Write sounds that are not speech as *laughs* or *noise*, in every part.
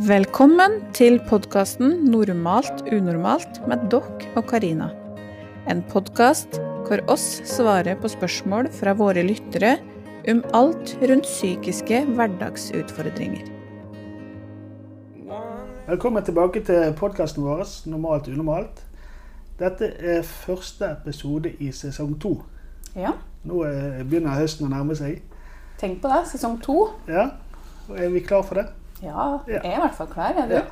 Velkommen til podkasten 'Normalt unormalt' med dere og Karina. En podkast hvor oss svarer på spørsmål fra våre lyttere om alt rundt psykiske hverdagsutfordringer. Velkommen tilbake til podkasten vår 'Normalt unormalt'. Dette er første episode i sesong to. Ja, Nå eh, begynner høsten å nærme seg. tenk på det. Sesong to. Ja, Er vi klar for det? Ja, jeg er i hvert fall klar. Er du? Ja.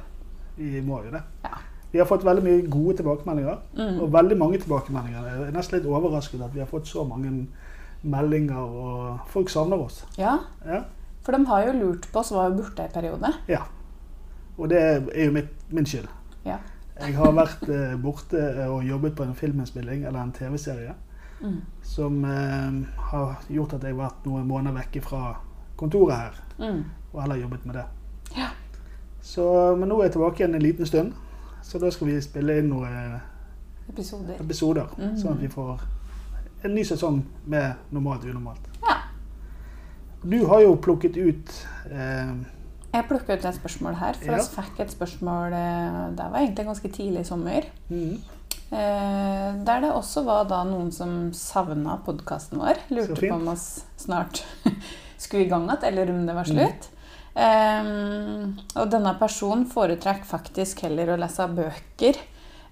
Vi må jo det. Ja. Vi har fått veldig mye gode tilbakemeldinger. Mm. Og veldig mange tilbakemeldinger. Jeg er nesten litt overrasket at vi har fått så mange meldinger, og folk savner oss. ja, Ja, for de har jo lurt på oss var jo borte i periode. ja. Og det er jo mitt, min skyld. Ja. Jeg har vært eh, borte og jobbet på en filminnspilling eller en TV-serie Mm. som eh, har gjort at jeg har vært noen måneder vekke fra kontoret her. Mm. Og heller jobbet med det. Så, men nå er jeg tilbake igjen en liten stund. Så da skal vi spille inn noen Episoder. episoder. Mhm. Sånn at vi får en ny sesong med normalt unormalt. Ja. Du har jo plukket ut eh, Jeg plukka ut et spørsmål her, for Ja. vi fikk et spørsmål eh, Det var egentlig ganske tidlig i sommer. mhm. Eh, der det også var da noen som savna podkasten vår. Lurte på om oss snart *laughs* skulle i gang igjen, eller om det var slutt. Eh, og denne personen foretrekker faktisk heller å lese bøker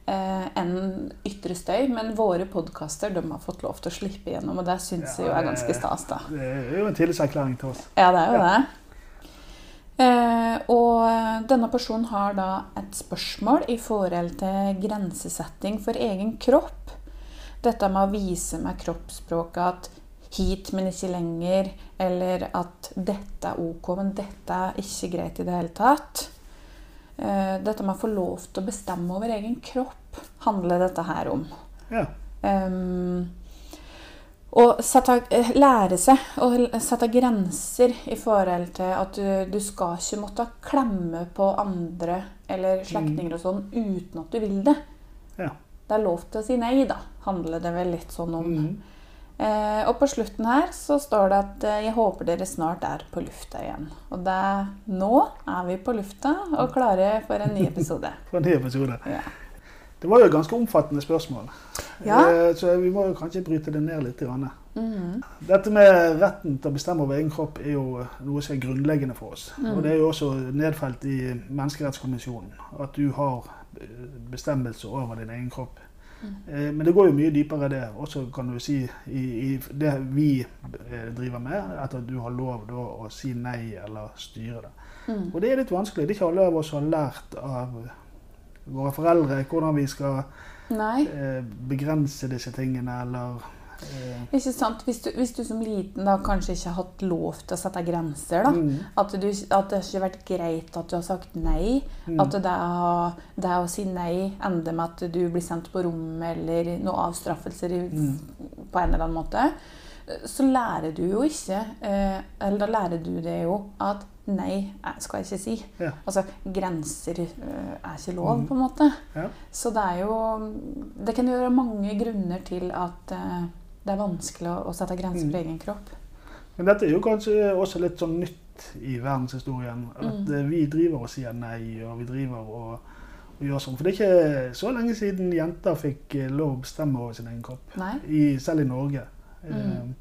uh, enn ytre støy. Men våre podkaster har fått lov til å slippe igjennom, og det syns jeg jo er ganske stas. da. Det er jo en tillitserklæring til oss. Ja, det er jo Ja. det. Uh, og denne personen har da et spørsmål i forhold til grensesetting for egen kropp. Dette med å vise med kroppsspråket at hit, men ikke lenger. Eller at dette er ok, men dette er ikke greit i det hele tatt. Eh, dette med å få lov til å bestemme over egen kropp handler dette her om. Ja. Um, og sette, eh, lære seg å sette grenser i forhold til at du, du skal ikke måtte klemme på andre eller slektninger og sånn uten at du vil det. Ja. Det er lov til å si nei, da, handler det vel litt sånn om. Mhm. Eh, og på slutten her så står det at eh, 'jeg håper dere snart er på lufta igjen'. Og det, nå er vi på lufta og klare for en ny episode. *laughs* For en ny episode. Ja. Det var jo et ganske omfattende spørsmål. Ja. Eh, Så vi må jo kanskje bryte det ned litt. Mm Mhm. Dette med retten til å bestemme over egen kropp er jo noe som er grunnleggende for oss. Mm. Og det er jo også nedfelt i Menneskerettskonvensjonen at du har bestemmelse over din egen kropp. Eh, Men det går jo mye dypere enn det. Også kan du si i, i det vi eh, driver med, at du har lov da å si nei eller styre det. Mm. Og det er litt vanskelig. Det er ikke alle av oss som har lært av våre foreldre hvordan vi skal Nei. eh, begrense disse tingene, eller Ikke sant? Hvis du, hvis du som liten da kanskje ikke har hatt lov til å sette grenser, da. mm, At, du, at det ikke har vært greit at du har sagt nei. mm, At det, det å si nei ender med at du blir sendt på rommet eller noen avstraffelser i, Mm. på en eller annen måte. Så lærer du jo ikke eh, Eller da lærer du det jo at nei eh, skal jeg ikke si. Ja. Altså grenser eh, er ikke lov, Mm. på en måte. Ja. Så det er jo Det kan jo være mange grunner til at eh, det er vanskelig å, sette grenser Mm. for egen kropp. Men dette er jo kanskje også litt sånn nytt i verdenshistorien. At Mm. eh, vi driver og sier nei, og vi driver og, og gjør sånn. For det er ikke så lenge siden jenter fikk eh, lov å bestemme over sin egen kropp. I, selv i Norge. Mm. Um,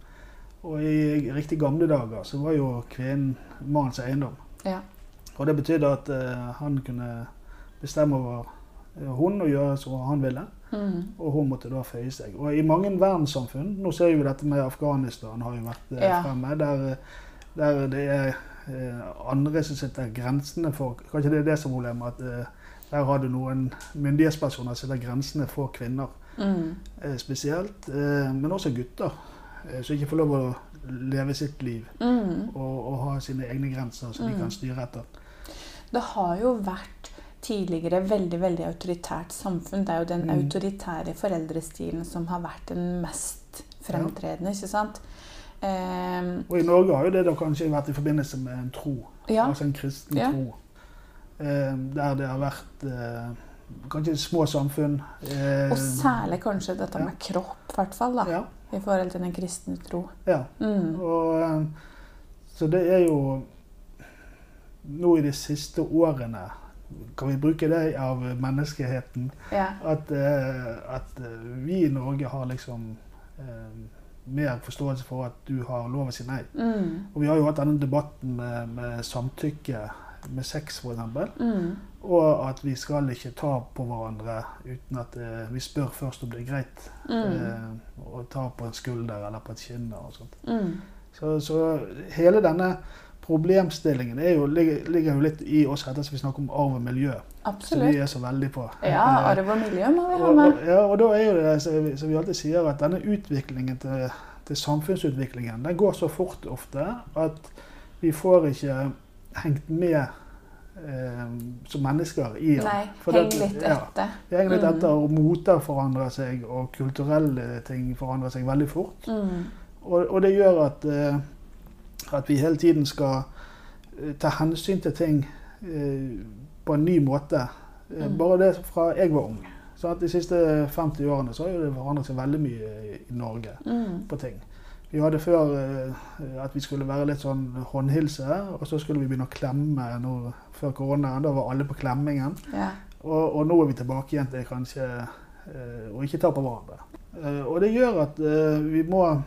og i riktig gamle dager så var jo kvinnen mannens eiendom. Ja. Og det betydde at uh, han kunne bestemme over hun og gjøre som han ville. Mm. Og hun måtte da føye seg. Og i mange verdenssamfunn Nå ser vi dette med Afghanistan har jo vært eh, Ja. fremme. Der, der det er eh, andre som setter grensene for Kanskje det er det som er problemet. At eh, der har du noen myndighetspersoner som setter grensene for kvinner Mm. spesielt. Eh, men også gutter. Som ikke får lov å leve sitt liv Mm. og, og ha sine egne grenser som de Mm. kan styre etter. Det har jo vært tidligere veldig veldig autoritært samfunn. Det er jo den Mm. autoritære foreldrestilen som har vært den mest fremtredende. ikke sant? Eh, Og i Norge har jo det da kanskje vært i forbindelse med en tro. ja. Altså en kristen Ja. tro. Eh, der det har vært eh, kanskje små samfunn. Eh, Og særlig kanskje dette ja. med kropp, i hvert fall. da, Ja. I forhold til den kristne tro. ja. Mm. Og, eh, så det er jo nå i de siste årene kan vi bruke det av menneskeheten Ja. at, eh, at eh, vi i Norge har liksom eh, mer forståelse for at du har lov å si nei. Mm. Og vi har jo hatt denne debatten med, med samtykke med sex, f.eks. Mm. Og at vi skal ikke ta på hverandre uten at eh, vi spør først om det er greit. Mm. Eh, å ta på en skulder eller på et kinn og sånt. Mm. Så, så hele denne problemstillingen jo, ligger, jo litt i oss ettersom vi snakker om arv og miljø. Som vi er så veldig på. Ja, Eh, arv og miljø må vi ha med. og, ja, og da er jo det som vi, som vi alltid sier, at denne utviklingen til, til samfunnsutviklingen den går så fort ofte at vi får ikke hengt med eh, som mennesker i den. Nei, heng det- litt ja. etter. Vi henger litt Mm. etter, og moter forandrer seg, og kulturelle ting forandrer seg veldig fort. Mm. Og, og det gjør at, eh, at vi hele tiden skal eh, ta hensyn til ting eh, på en ny måte. Eh, Mm. Bare det fra jeg var ung. Så at De siste 50 årene så har det forandret seg veldig mye i, Norge Mm. på ting. Vi hadde før at vi skulle være litt sånn håndhilse, og så skulle vi begynne å klemme nå, før koronaen. Da var alle på klemmingen. Ja. Og, og nå er vi tilbake igjen til kanskje å ikke ta på hverandre. Og det gjør at vi må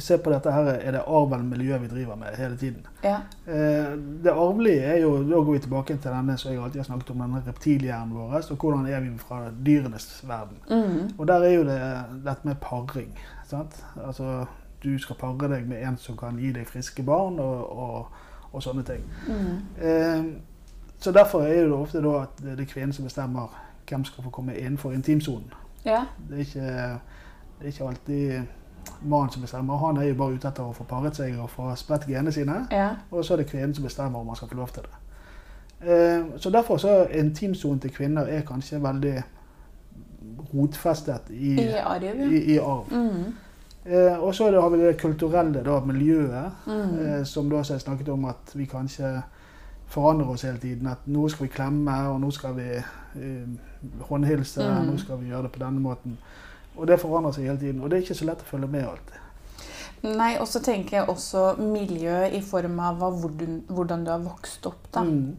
se på dette her, er det arv eller miljø vi driver med hele tiden. ja. Eh, det arvelige er jo, da går vi tilbake til denne som jeg alltid har snakket om, denne reptilhjernen vår, og hvordan er vi fra dyrenes verden. Mm. Og der er jo det dette med paring. Sant? Altså, du skal pare deg med en som kan gi deg friske barn, og, og, og sånne ting. Mm. Eh, så derfor er det ofte da at det er kvinnen som bestemmer hvem som skal få komme innenfor intimsonen. ja. Det er ikke, det er ikke alltid mannen som bestemmer. Han er jo bare ute etter å få paret seg og få spredt genene sine. Ja. Og så er det kvinnen som bestemmer om man skal få lov til det. Eh, så derfor så intimsonen til kvinner er kanskje veldig rotfestet i, I arv, i, i arv. Mm. Eh, og så har vi det kulturelle da, miljøet, Mm. eh, som da har jeg snakket om at vi kanskje forandrer oss hele tiden. At nå skal vi klemme, og nå skal vi eh, håndhilse, Mm. nå skal vi gjøre det på denne måten. Og det forandrer seg hele tiden. Og det er ikke så lett å følge med alltid. Nei, og så tenker jeg også miljø i form av hvordan, du har vokst opp. da. Mm.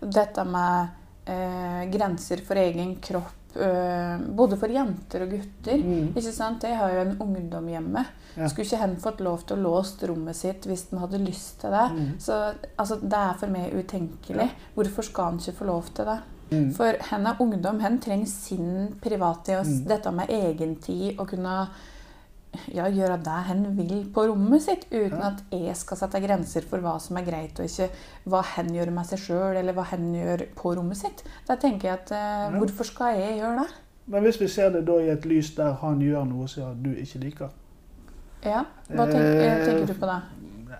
Dette med eh, grenser for egen kropp, eh, både for jenter og gutter. Mm. Ikke sant? Jeg har jo en ungdom hjemme. Ja. Skulle ikke hen fått lov til å låse rommet sitt hvis den hadde lyst til det? Mm. Så altså, Det er for meg utenkelig. Hvorfor skal han ikke få lov til det? Mm. For hen er ungdom. Hen trenger sin private og Mm. dette med egentid. Og kunne ja, gjøre det hen vil på rommet sitt, uten Ja. at jeg skal sette grenser for hva som er greit, og ikke hva hen gjør med seg sjøl, eller hva hen gjør på rommet sitt. Da tenker jeg at eh, Ja. hvorfor skal jeg gjøre det? Men hvis vi ser det da i et lys der han gjør noe som du ikke liker Ja, Hva tenker, eh, Eh, tenker du på da?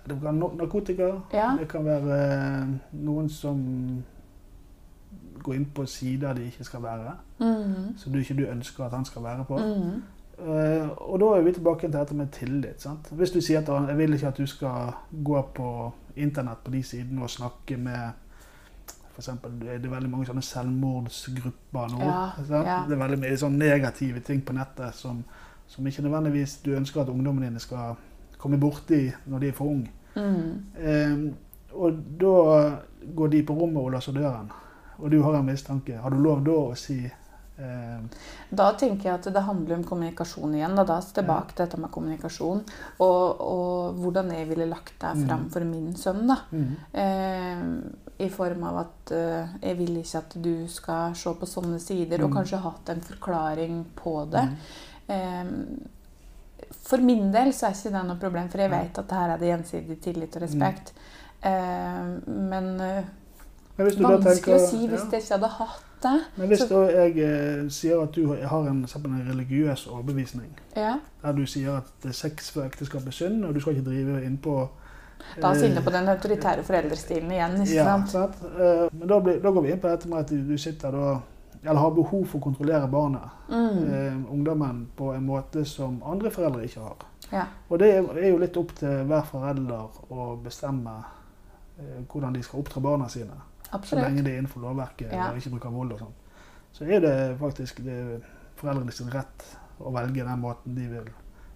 Det kan være narkotika. Ja. Det kan være eh, noen som går inn på sider de ikke skal være. Mm. Som du ikke du ønsker at han skal være på. Mm. Uh, og da er vi tilbake til dette med tillit. sant? Hvis du sier at jeg vil ikke at du skal gå på internett på de sidene og snakke med for eksempel, det er veldig mange sånne selvmordsgrupper nå. Ja, ja. Det er veldig mye sånn negative ting på nettet som, som ikke nødvendigvis du ønsker at ungdommene dine skal komme borti når de er for unge. Mm. Eh, og da går de på rommet og låser døren, og du har en mistanke. Har du lov da å si eh, Da tenker jeg at det handler om kommunikasjon igjen. Da, da er tilbake til dette med kommunikasjon. Og, og hvordan jeg ville lagt det fram Mm. for min sønn. da. mm, Eh, I form av at eh, jeg vil ikke at du skal se på sånne sider, og Mm. kanskje hatt en forklaring på det. mm, Eh, for min del så er ikke det noe problem, for jeg vet at her er det gjensidig tillit og respekt. Eh, men vanskelig tenker- å si hvis ja. jeg ikke hadde hatt det. Men hvis Så- jeg eh, sier at du har en, en religiøs overbevisning, Ja, der du sier at sex før ekteskap er synd, og du skal ikke drive innpå Da er vi inne på den autoritære foreldrestilen igjen. ikke ja, sant? sant? Eh, Men da, blir, da går vi inn på dette med at du sitter da eller har behov for å kontrollere barnet, Mm. eh, ungdommen, på en måte som andre foreldre ikke har. Ja. Og det er er jo litt opp til hver forelder å bestemme eh, hvordan de skal oppdra barna sine. Så lenge det er innenfor lovverket Ja. og ikke bruker vold og sånn. Så er det faktisk det foreldrene sin rett å velge den måten de vil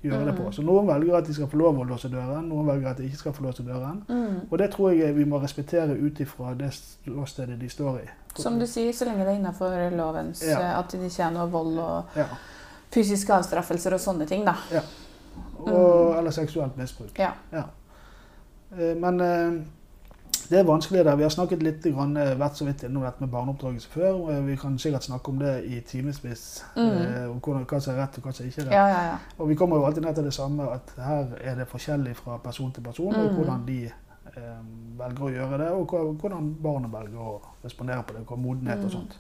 gjøre det på. Mm. Så noen velger at de skal få lov å låse døren, noen velger at de ikke skal få låse døren. Mm. Og det tror jeg vi må respektere ut ifra det ståstedet de står i. Som du sier, så lenge det er innenfor lovens Ja. eh, At det ikke er noe vold og Ja. fysiske avstraffelser og sånne ting, da. Og, eller seksuelt misbruk. Ja. Eh, Men eh, det er vanskelig der. Vi har snakket litt, grann, eh, vært så vidt innom dette med barneoppdragelse før. og Vi kan sikkert snakke om det i timevis. Mm. eh, Om hvordan- hva som er rett og hva som ikke er rett. Ja, ja, ja. Og vi kommer jo alltid ned til det samme, at her er det forskjellig fra person til person, og Mm. hvordan de eh, velger å gjøre det, og hvordan barnet velger å respondere på det, modenhet og Mm. sånt.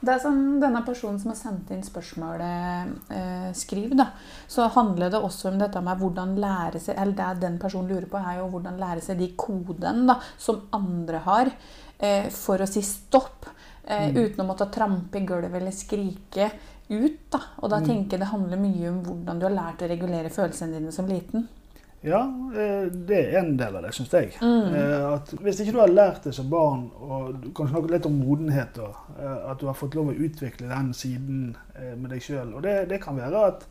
Det er som denne personen som har sendt inn spørsmålet, eh, skriver, da, så handler det også om dette med hvordan lære seg Eller det den personen lurer på, er jo hvordan lære seg de kodene da, som andre har, eh, for å si stopp. Eh, Mm. Uten å måtte trampe i gulvet eller skrike ut. Da. Og da Mm. tenker jeg det handler mye om hvordan du har lært å regulere følelsene dine som liten. Ja, eh, det er en del av det, syns jeg. Mm. Eh, At hvis ikke du har lært det som barn, og du kan snakke litt om modenhet, da, eh, at du har fått lov å utvikle den siden med deg sjøl. Og det, det kan være at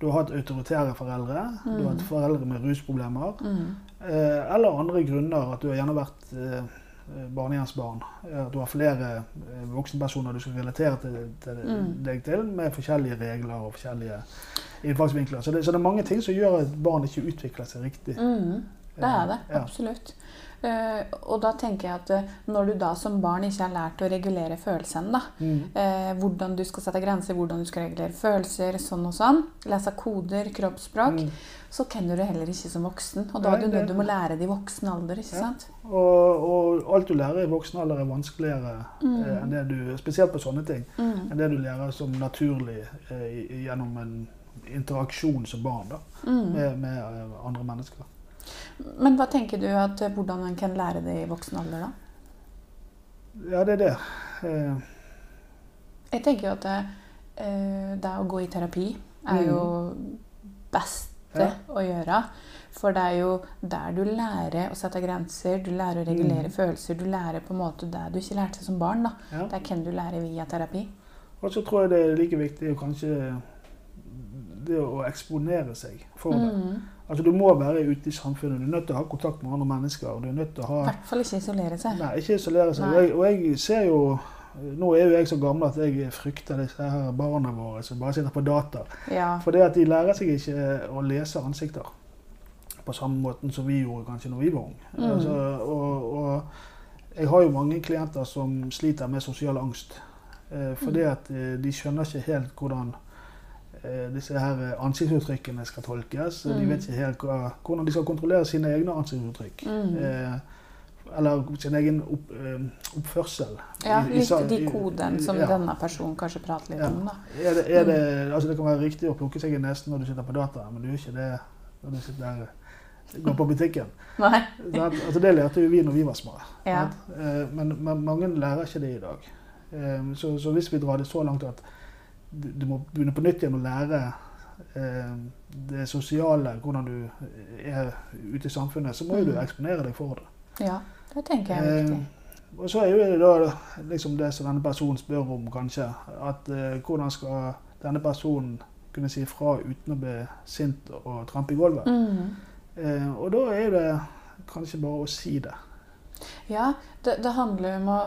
du har hatt autoritære foreldre, du har hatt foreldre med rusproblemer, Mm. eller andre grunner, at du har gjerne vært eh, barnehjemsbarn. eh, At du har flere voksenpersoner du skal relatere til, til Mm. deg til, med forskjellige regler og forskjellige innfallsvinkler. Så det, så det er mange ting som gjør at barn ikke utvikler seg riktig. Mm. Det er det, Ja. absolutt. Uh, og da tenker jeg at uh, når du da som barn ikke har lært å regulere følelsene, da, Mm. uh, hvordan du skal sette grenser, hvordan du skal regulere følelser, sånn og sånn, lese koder, kroppsspråk, Mm. så kjenner du heller ikke som voksen. Og da Nei, er du nødt til å lære det i voksen alder, ikke Ja. sant? Og, og alt du lærer i voksen alder er vanskeligere Mm. eh, enn det du Spesielt på sånne ting. Mm. Enn det du lærer som naturlig eh, gjennom en interaksjon som barn da, Mm. med, med eh, andre mennesker. Men hva tenker du at eh, hvordan en kan lære det i voksen alder, da? Ja, det er det. Eh, Jeg tenker jo at det, eh, det å gå i terapi er jo beste Mm. Ja. å gjøre. For det er jo der du lærer å sette grenser, du lærer å regulere Mm. følelser. Du lærer på en måte det du ikke lærte som barn. da. ja. Det kan du lære via terapi. Og så tror jeg det er like viktig å kanskje det å eksponere seg for det. Mm. Altså Du må være ute i samfunnet. Du er nødt til å ha kontakt med andre mennesker. og du er nødt til å I hvert fall ikke isolere seg. Nei, ikke isolere seg. Og jeg, og jeg ser jo Nå er jo jeg så gammel at jeg frykter disse her barna våre som bare sitter på data. Ja. For det at de lærer seg ikke å lese ansikter på samme måten som vi gjorde kanskje når vi var unge. Mm. Altså, og, og jeg har jo mange klienter som sliter med sosial angst. Eh, fordi Mm. at eh, de skjønner ikke helt hvordan disse her ansiktsuttrykkene skal tolkes. De Mm. vet ikke helt hva, hvordan de skal kontrollere sine egne ansiktsuttrykk. Mm. Eh, eller sin egen opp, eh, oppførsel. ja, I- litt de koden kodene som ja. denne personen kanskje prater litt Ja. om. da. Er det, er det, altså det kan være riktig å plukke seg i nesen når du sitter på data, men du gjør ikke det når du sitter der, går på butikken. *laughs* Nei. Altså det lærte jo vi når vi var små. Ja. Eh, Men, men mange lærer ikke det i dag. Eh, Så, så hvis vi drar det så langt at du, må begynne på nytt igjen å lære eh, det sosiale, hvordan du er ute i samfunnet, så må jo du Mm. eksponere deg for det. Ja, det tenker jeg er Eh, viktig. og så er jo det da liksom det som denne personen spør om, kanskje. At eh, hvordan skal denne personen kunne si fra uten å bli sint og trampe i gulvet? Mm. Eh, og da er det kanskje bare å si det. Ja, det, det handler om å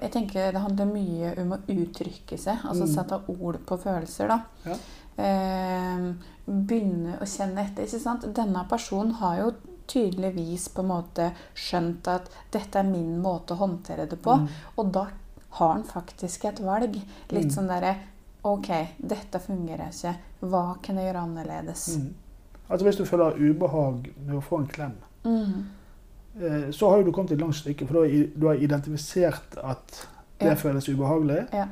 Jeg tenker det handler mye om å uttrykke seg. Altså Mm. sette ord på følelser, da. Ja. Eh, begynne å kjenne etter. ikke sant? Denne personen har jo tydeligvis på en måte skjønt at dette er min måte å håndtere det på. Mm. Og da har han faktisk et valg. Litt Mm. sånn derre OK, dette fungerer ikke. Hva kan jeg gjøre annerledes? Mm. Altså Hvis du føler ubehag med å få en klem, Mm. Eh, så har du kommet et langt stykke. For du har, identifisert at det Ja. føles ubehagelig. Ja.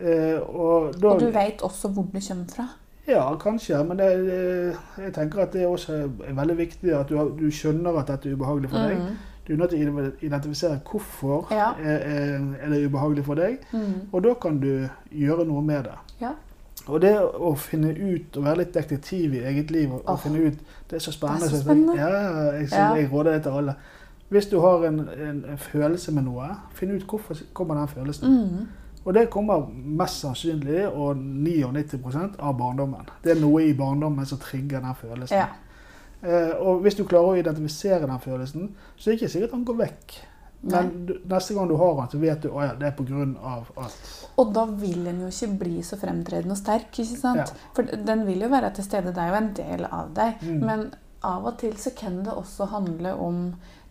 Eh, og, da, Og du vet også hvor det kommer fra. Ja, kanskje. Men det, jeg tenker at det også er veldig viktig at du, har, du skjønner at dette er ubehagelig for deg. Mm. Du er nødt til å identifisere hvorfor Ja. er, er det ubehagelig for deg. Mm. Og da kan du gjøre noe med det. Ja. Og det å finne ut, å være litt detektiv i eget liv og, og finne ut Det er så spennende. Er så spennende. Jeg, ja, jeg, Ja. jeg råder det til alle. Hvis du har en, en, en følelse med noe, finn ut hvorfor kommer den følelsen. Mm. Og det kommer mest sannsynlig, og 99% av barndommen. Det er noe i barndommen som trigger den følelsen. Ja. Eh, og hvis du klarer å identifisere den følelsen, så er det ikke sikkert den går vekk. Men du, neste gang du har den, så vet du at ja, det er pga. at Og da vil den jo ikke bli så fremtredende og sterk. ikke sant? Ja. For den vil jo være til stede. Det er jo en del av deg. Mm. Men av og til så kan det også handle om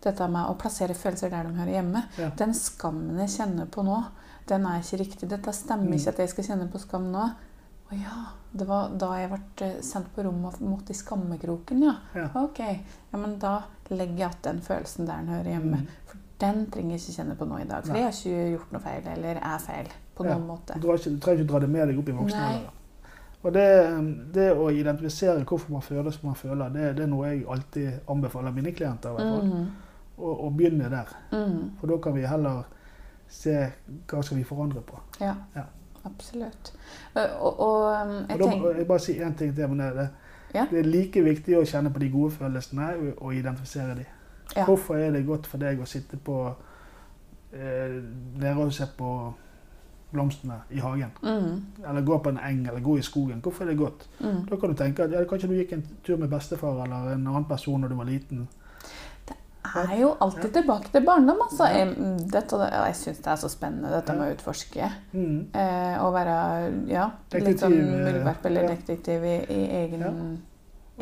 dette med å plassere følelser der de hører hjemme. Ja. Den skammen jeg kjenner på nå, den er ikke riktig. Dette stemmer Mm. ikke at jeg skal kjenne på skam nå. Å ja, det var da jeg ble eh, sendt på rommet og måtte i skammekroken, ja. Ja. Ok, ja, men da legger jeg igjen den følelsen der den hører hjemme. Mm. For den trenger jeg ikke kjenne på nå i dag. For jeg har ikke gjort noe feil, eller er feil på noen måte. Du, ikke, du trenger ikke dra det med deg opp i voksen alder. Og det, det å identifisere hvorfor man føler som man føler, det, det er noe jeg alltid anbefaler mine klienter. i hvert fall. Og, Å å begynne der. mm, For da kan vi heller se hva skal vi forandre på. ja, Ja. absolutt. Og, og um, Og jeg da jeg bare si én ting til. Men det, det, Ja. det er like viktig å kjenne på de gode følelsene og, og identifisere de. Ja. Hvorfor er det godt for deg å sitte på eh, og se på blomstene i hagen? mm, Eller gå på en eng eller gå i skogen. Hvorfor er det godt? mm. Da kan du tenke at ja, kanskje du gikk en tur med bestefar eller en annen person når du var liten. Det er jo alltid tilbake til barndom. Altså. Ja. Jeg, dette, jeg syns det er så spennende, dette med å utforske. Mm. Eh, å være ja, litt sånn eh, muldvarp eller ja. detektiv i, i egen,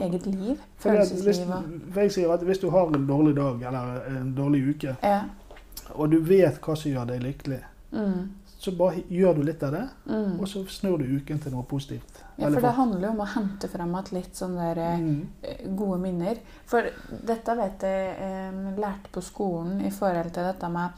eget liv. Følelseslivet. hvis, at hvis du har en dårlig dag eller en dårlig uke, ja. og du vet hva som gjør deg lykkelig, Mm, så bare gjør du litt av det, mm. og så snur du uken til noe positivt. ja, for det handler jo om å hente frem igjen litt sånne der, eh, Mm. gode minner. For dette vet jeg eh, lærte på skolen i forhold til dette med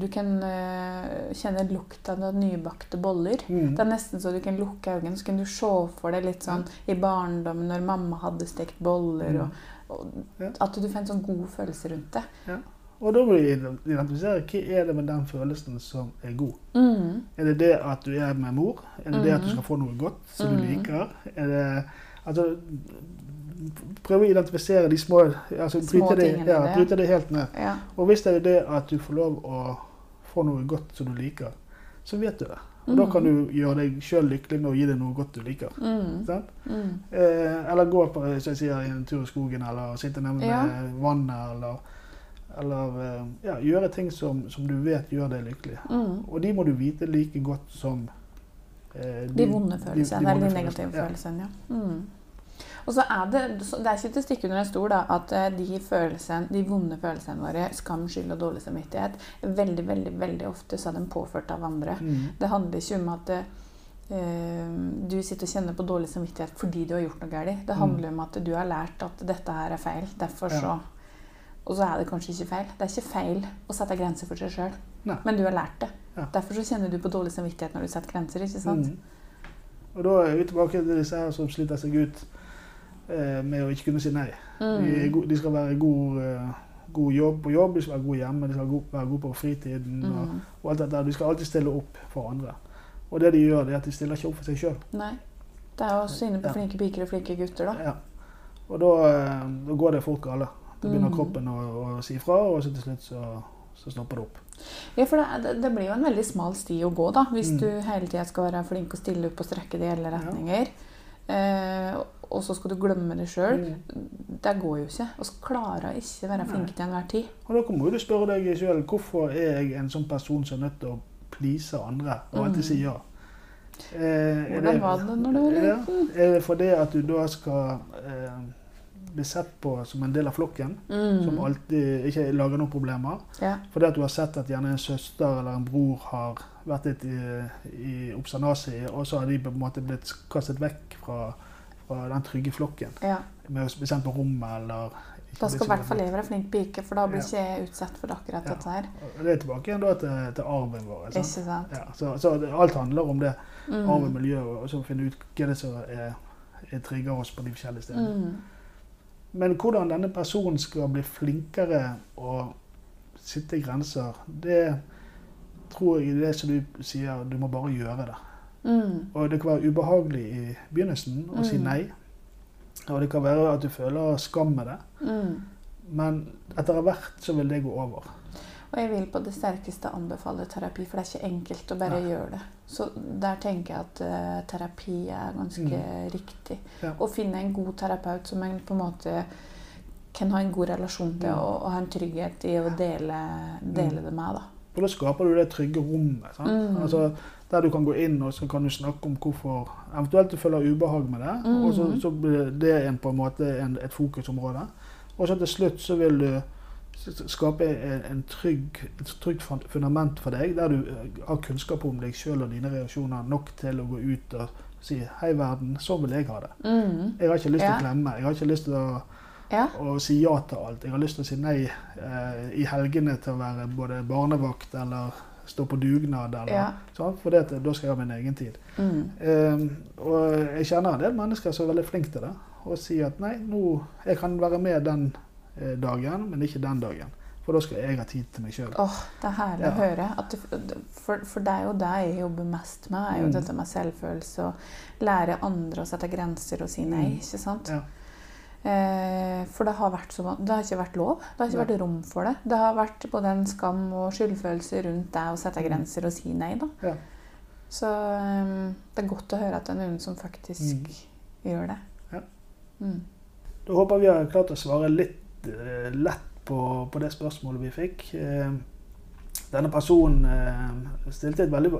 Du kan eh, kjenne lukta av nybakte boller. Mm. Det er nesten så du kan lukke øynene, så kan du se for deg litt sånn i barndommen når mamma hadde stekt boller, Mm. og, og Ja. at du får en sånn god følelse rundt det. Ja. Og da må du identifisere hva er det med den følelsen som er god. Mm. Er det det at du er med mor? Er det det at du Mhm. skal få noe godt som du Mhm. liker? Er det, altså, prøve å identifisere de små altså, Små bryte det, ja, det. bryte det helt ned. Ja. Og hvis det er det at du får lov å få noe godt som du liker, så vet du det. Og da kan du gjøre deg sjøl lykkelig med å gi deg noe godt du liker. Mm. Mm. Eh, eller gå på sier, en tur i skogen, eller sitte nærme Ja. vannet, eller, eller eh, ja, gjøre ting som, som du vet gjør deg lykkelig. Mm. Og de må du vite like godt som eh, De vonde følelsene, vonde eller de negative ja. følelsene. Ja. Mm. Og så er det, så det er ikke til å stikke under en stol da, at eh, de, følelsene, de vonde følelsene våre, skam, skyld og dårlig samvittighet, veldig veldig, veldig ofte så er de påført av andre. Mm. Det handler ikke om at eh, du sitter og kjenner på dårlig samvittighet fordi du har gjort noe galt. Det handler om at du har lært at dette her er feil. Derfor Ja. Og så er det kanskje ikke feil. Det er ikke feil å sette grenser for seg sjøl, men du har lært det. Ja. Derfor så kjenner du på dårlig samvittighet når du setter grenser. ikke sant? Mm. Og da er vi tilbake til disse her som sliter seg ut med å ikke kunne si nei. De, Mm. go de skal være god, eh, god jobb på jobb, de skal være god hjemme, de skal være god på fritiden. Og, Mm. og alt dette. De skal alltid stille opp for andre. Og det de gjør, det er at de stiller ikke opp for seg sjøl. Det er å inne på Ja. flinke piker og flinke gutter, da. Ja. Og da, eh, da går det fort galt. Da begynner Mm. kroppen å, å si ifra, og så til slutt så, så stopper det opp. Ja, for det, det, blir jo en veldig smal sti å gå, da, hvis Mm. du hele tida skal være flink og stille opp og strekke det i alle retninger. Eh, og så skal du glemme det sjøl. Mm. Det går jo ikke. Vi klarer ikke å være flinke til enhver tid. Og da må du spørre deg sjøl hvorfor er jeg en sånn person som er nødt til å please andre og alltid si ja. Eh, Hvordan var det når du var ja, liten? Er det fordi at du da skal eh, bli sett på som en del av flokken, som Mm. alltid ikke lager noen problemer? Ja. Fordi at du har sett at gjerne en søster eller en bror har vært litt i, i obsternasi, og så har de på en måte blitt kastet vekk fra, fra den trygge flokken. ja. Med å bli sendt på rommet eller Da skal i hvert fall jeg være flink pike, for da blir ikke jeg utsatt for akkurat Ja. dette her. Det er tilbake igjen da til, til arven vår. Ikke Sant? sant? Ja, så, så det, alt handler om det. Mm. Arv og miljø, og så finne ut hva det er som er, er trigger oss på de forskjellige stedene. Mm. Men hvordan denne personen skal bli flinkere å sitte i grenser, det tror jeg det som du sier, du må bare gjøre det. Mm. Og det kan være ubehagelig i begynnelsen å si Mm. nei. Og det kan være at du føler skam med det. Mm. Men etter hvert så vil det gå over. Og jeg vil på det sterkeste anbefale terapi, for det er ikke enkelt å bare Nei. gjøre det. Så der tenker jeg at uh, terapi er ganske riktig. Mm. Ja. Å finne en god terapeut som en på en måte kan ha en god relasjon til, Mm. og, og ha en trygghet i å dele, dele Mm. det med. da. Og da skaper du det trygge rommet. Sant? Mm. Altså, der du kan gå inn og så kan du snakke om hvorfor eventuelt du føler ubehag med det. Mm. Og så, så blir det en, på en måte en, et fokusområde. Og så til slutt så vil du skape en, en trygg, et trygt fundament for deg, der du eh, har kunnskap om deg sjøl og dine reaksjoner nok til å gå ut og si 'Hei, verden, sånn vil jeg ha det'. Mm. Jeg har ikke lyst til Ja. å klemme. Jeg har ikke lyst til å Ja. å, si ja til alt. Jeg har lyst til å si nei eh, i helgene til å være både barnevakt eller stå på dugnad. Eller, Ja. sånn, for det, da skal jeg ha min egen tid. Mm. Eh, og jeg kjenner en del mennesker som er veldig flinke til det. Og sier at nei, nå, jeg kan være med den eh, dagen, men ikke den dagen. For da skal jeg ha tid til meg sjøl. Oh, det er herlig Ja. å høre. Det, for, for det er jo det jeg jobber mest med. er jo Mm. Dette med selvfølelse og lære andre å sette grenser og si nei. Mm. ikke sant? Ja. Eh, for det har, vært så, det har ikke vært lov. Det har ikke ja. vært rom for det. Det har vært både en skam og skyldfølelse rundt det å sette Mm. grenser og si nei. da. Ja. Så um, det er godt å høre at det er noen som faktisk Mm. gjør det. Ja. Mm. Da håper vi har klart å svare litt eh, lett på, på det spørsmålet vi fikk. Eh, denne personen eh, stilte et veldig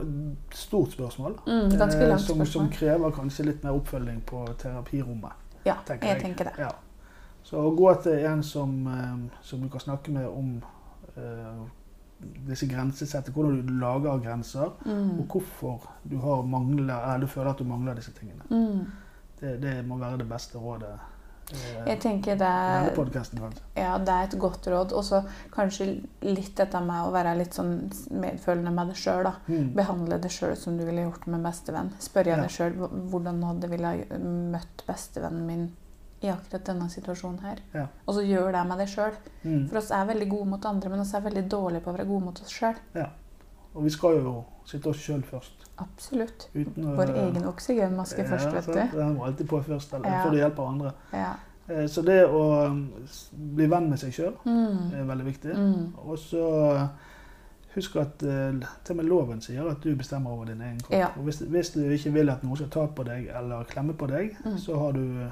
stort spørsmål. Mm, ganske eh, langt som, som krever kanskje litt mer oppfølging på terapirommet. Ja, tenker jeg jeg. tenker det. Ja. Så å gå til en som, eh, som du kan snakke med om uh, disse grensesettene, hvordan du lager grenser, Mm. og hvorfor du, har mangler, eller du føler at du mangler disse tingene. Mm. Det, det må være det beste rådet. Eh, Jeg tenker det er. Ja, det er et godt råd. Og så kanskje litt dette med å være litt sånn medfølende med deg sjøl. Mm. Behandle deg sjøl som du ville gjort med bestevenn. Spørre Ja. deg sjøl hvordan hadde ville møtt bestevennen min i akkurat denne situasjonen her. Ja. Og så gjør det med deg sjøl. Mm. For oss er veldig gode mot andre, men oss er veldig dårlige på å være gode mot oss sjøl. Og vi skal jo sitte oss sjøl først. Absolutt. Uten Vår Vår egen oksygenmaske først, vet sant? du. Den må alltid på først, eller Ja. får du hjelp av andre. Ja. Eh, Så det å um, bli venn med seg sjøl Mm. er veldig viktig. Mm. Og så uh, husk at eh, til og med loven sier at du bestemmer over din egen kropp. Ja. Og hvis, hvis du ikke vil at noen skal ta på deg eller klemme på deg, Mm. så har du eh,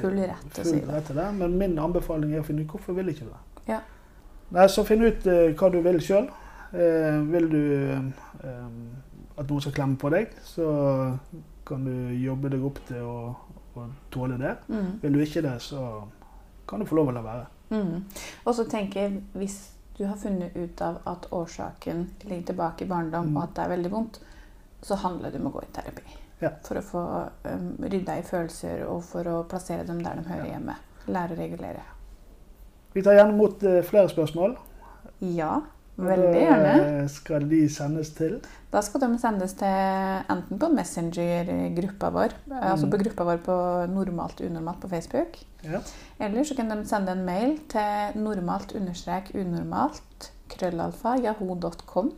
Full rett full det. rett til det. Men min anbefaling er å finne ut hvorfor vil ikke du det. Ja. Nei, så finn ut eh, hva du vil sjøl. Vil du eh, at noen skal klemme på deg, så kan du jobbe deg opp til å, å tåle det. Mm. Vil du ikke det, så kan du få lov å la være. Mm. Og så tenker jeg, hvis du har funnet ut av at årsaken ligger tilbake i barndom, Mm. og at det er veldig vondt, så handler det om å gå i terapi. Ja. For å få um, rydda i følelser, og for å plassere dem der de hører Ja. hjemme. Lære å regulere. Vi tar gjerne imot eh, flere spørsmål. Ja, veldig gjerne. eh, skal de sendes til Da skal de sendes til enten på Messenger-gruppa vår, altså Mm. på gruppa vår på normalt unormalt på Facebook, ja. eller så kan de sende en mail til normalt-unormalt krøllalfa yahoo.com.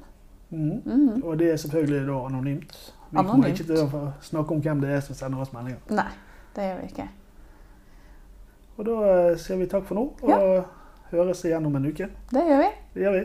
Mm. Mhm. Og det er selvfølgelig da anonymt. Vi kommer ikke til å snakke om hvem det er som sender oss meldinger. Nei, det gjør vi ikke. Og da eh, sier vi takk for nå, og høres igjen om en uke. Det gjør vi. Det gjør vi.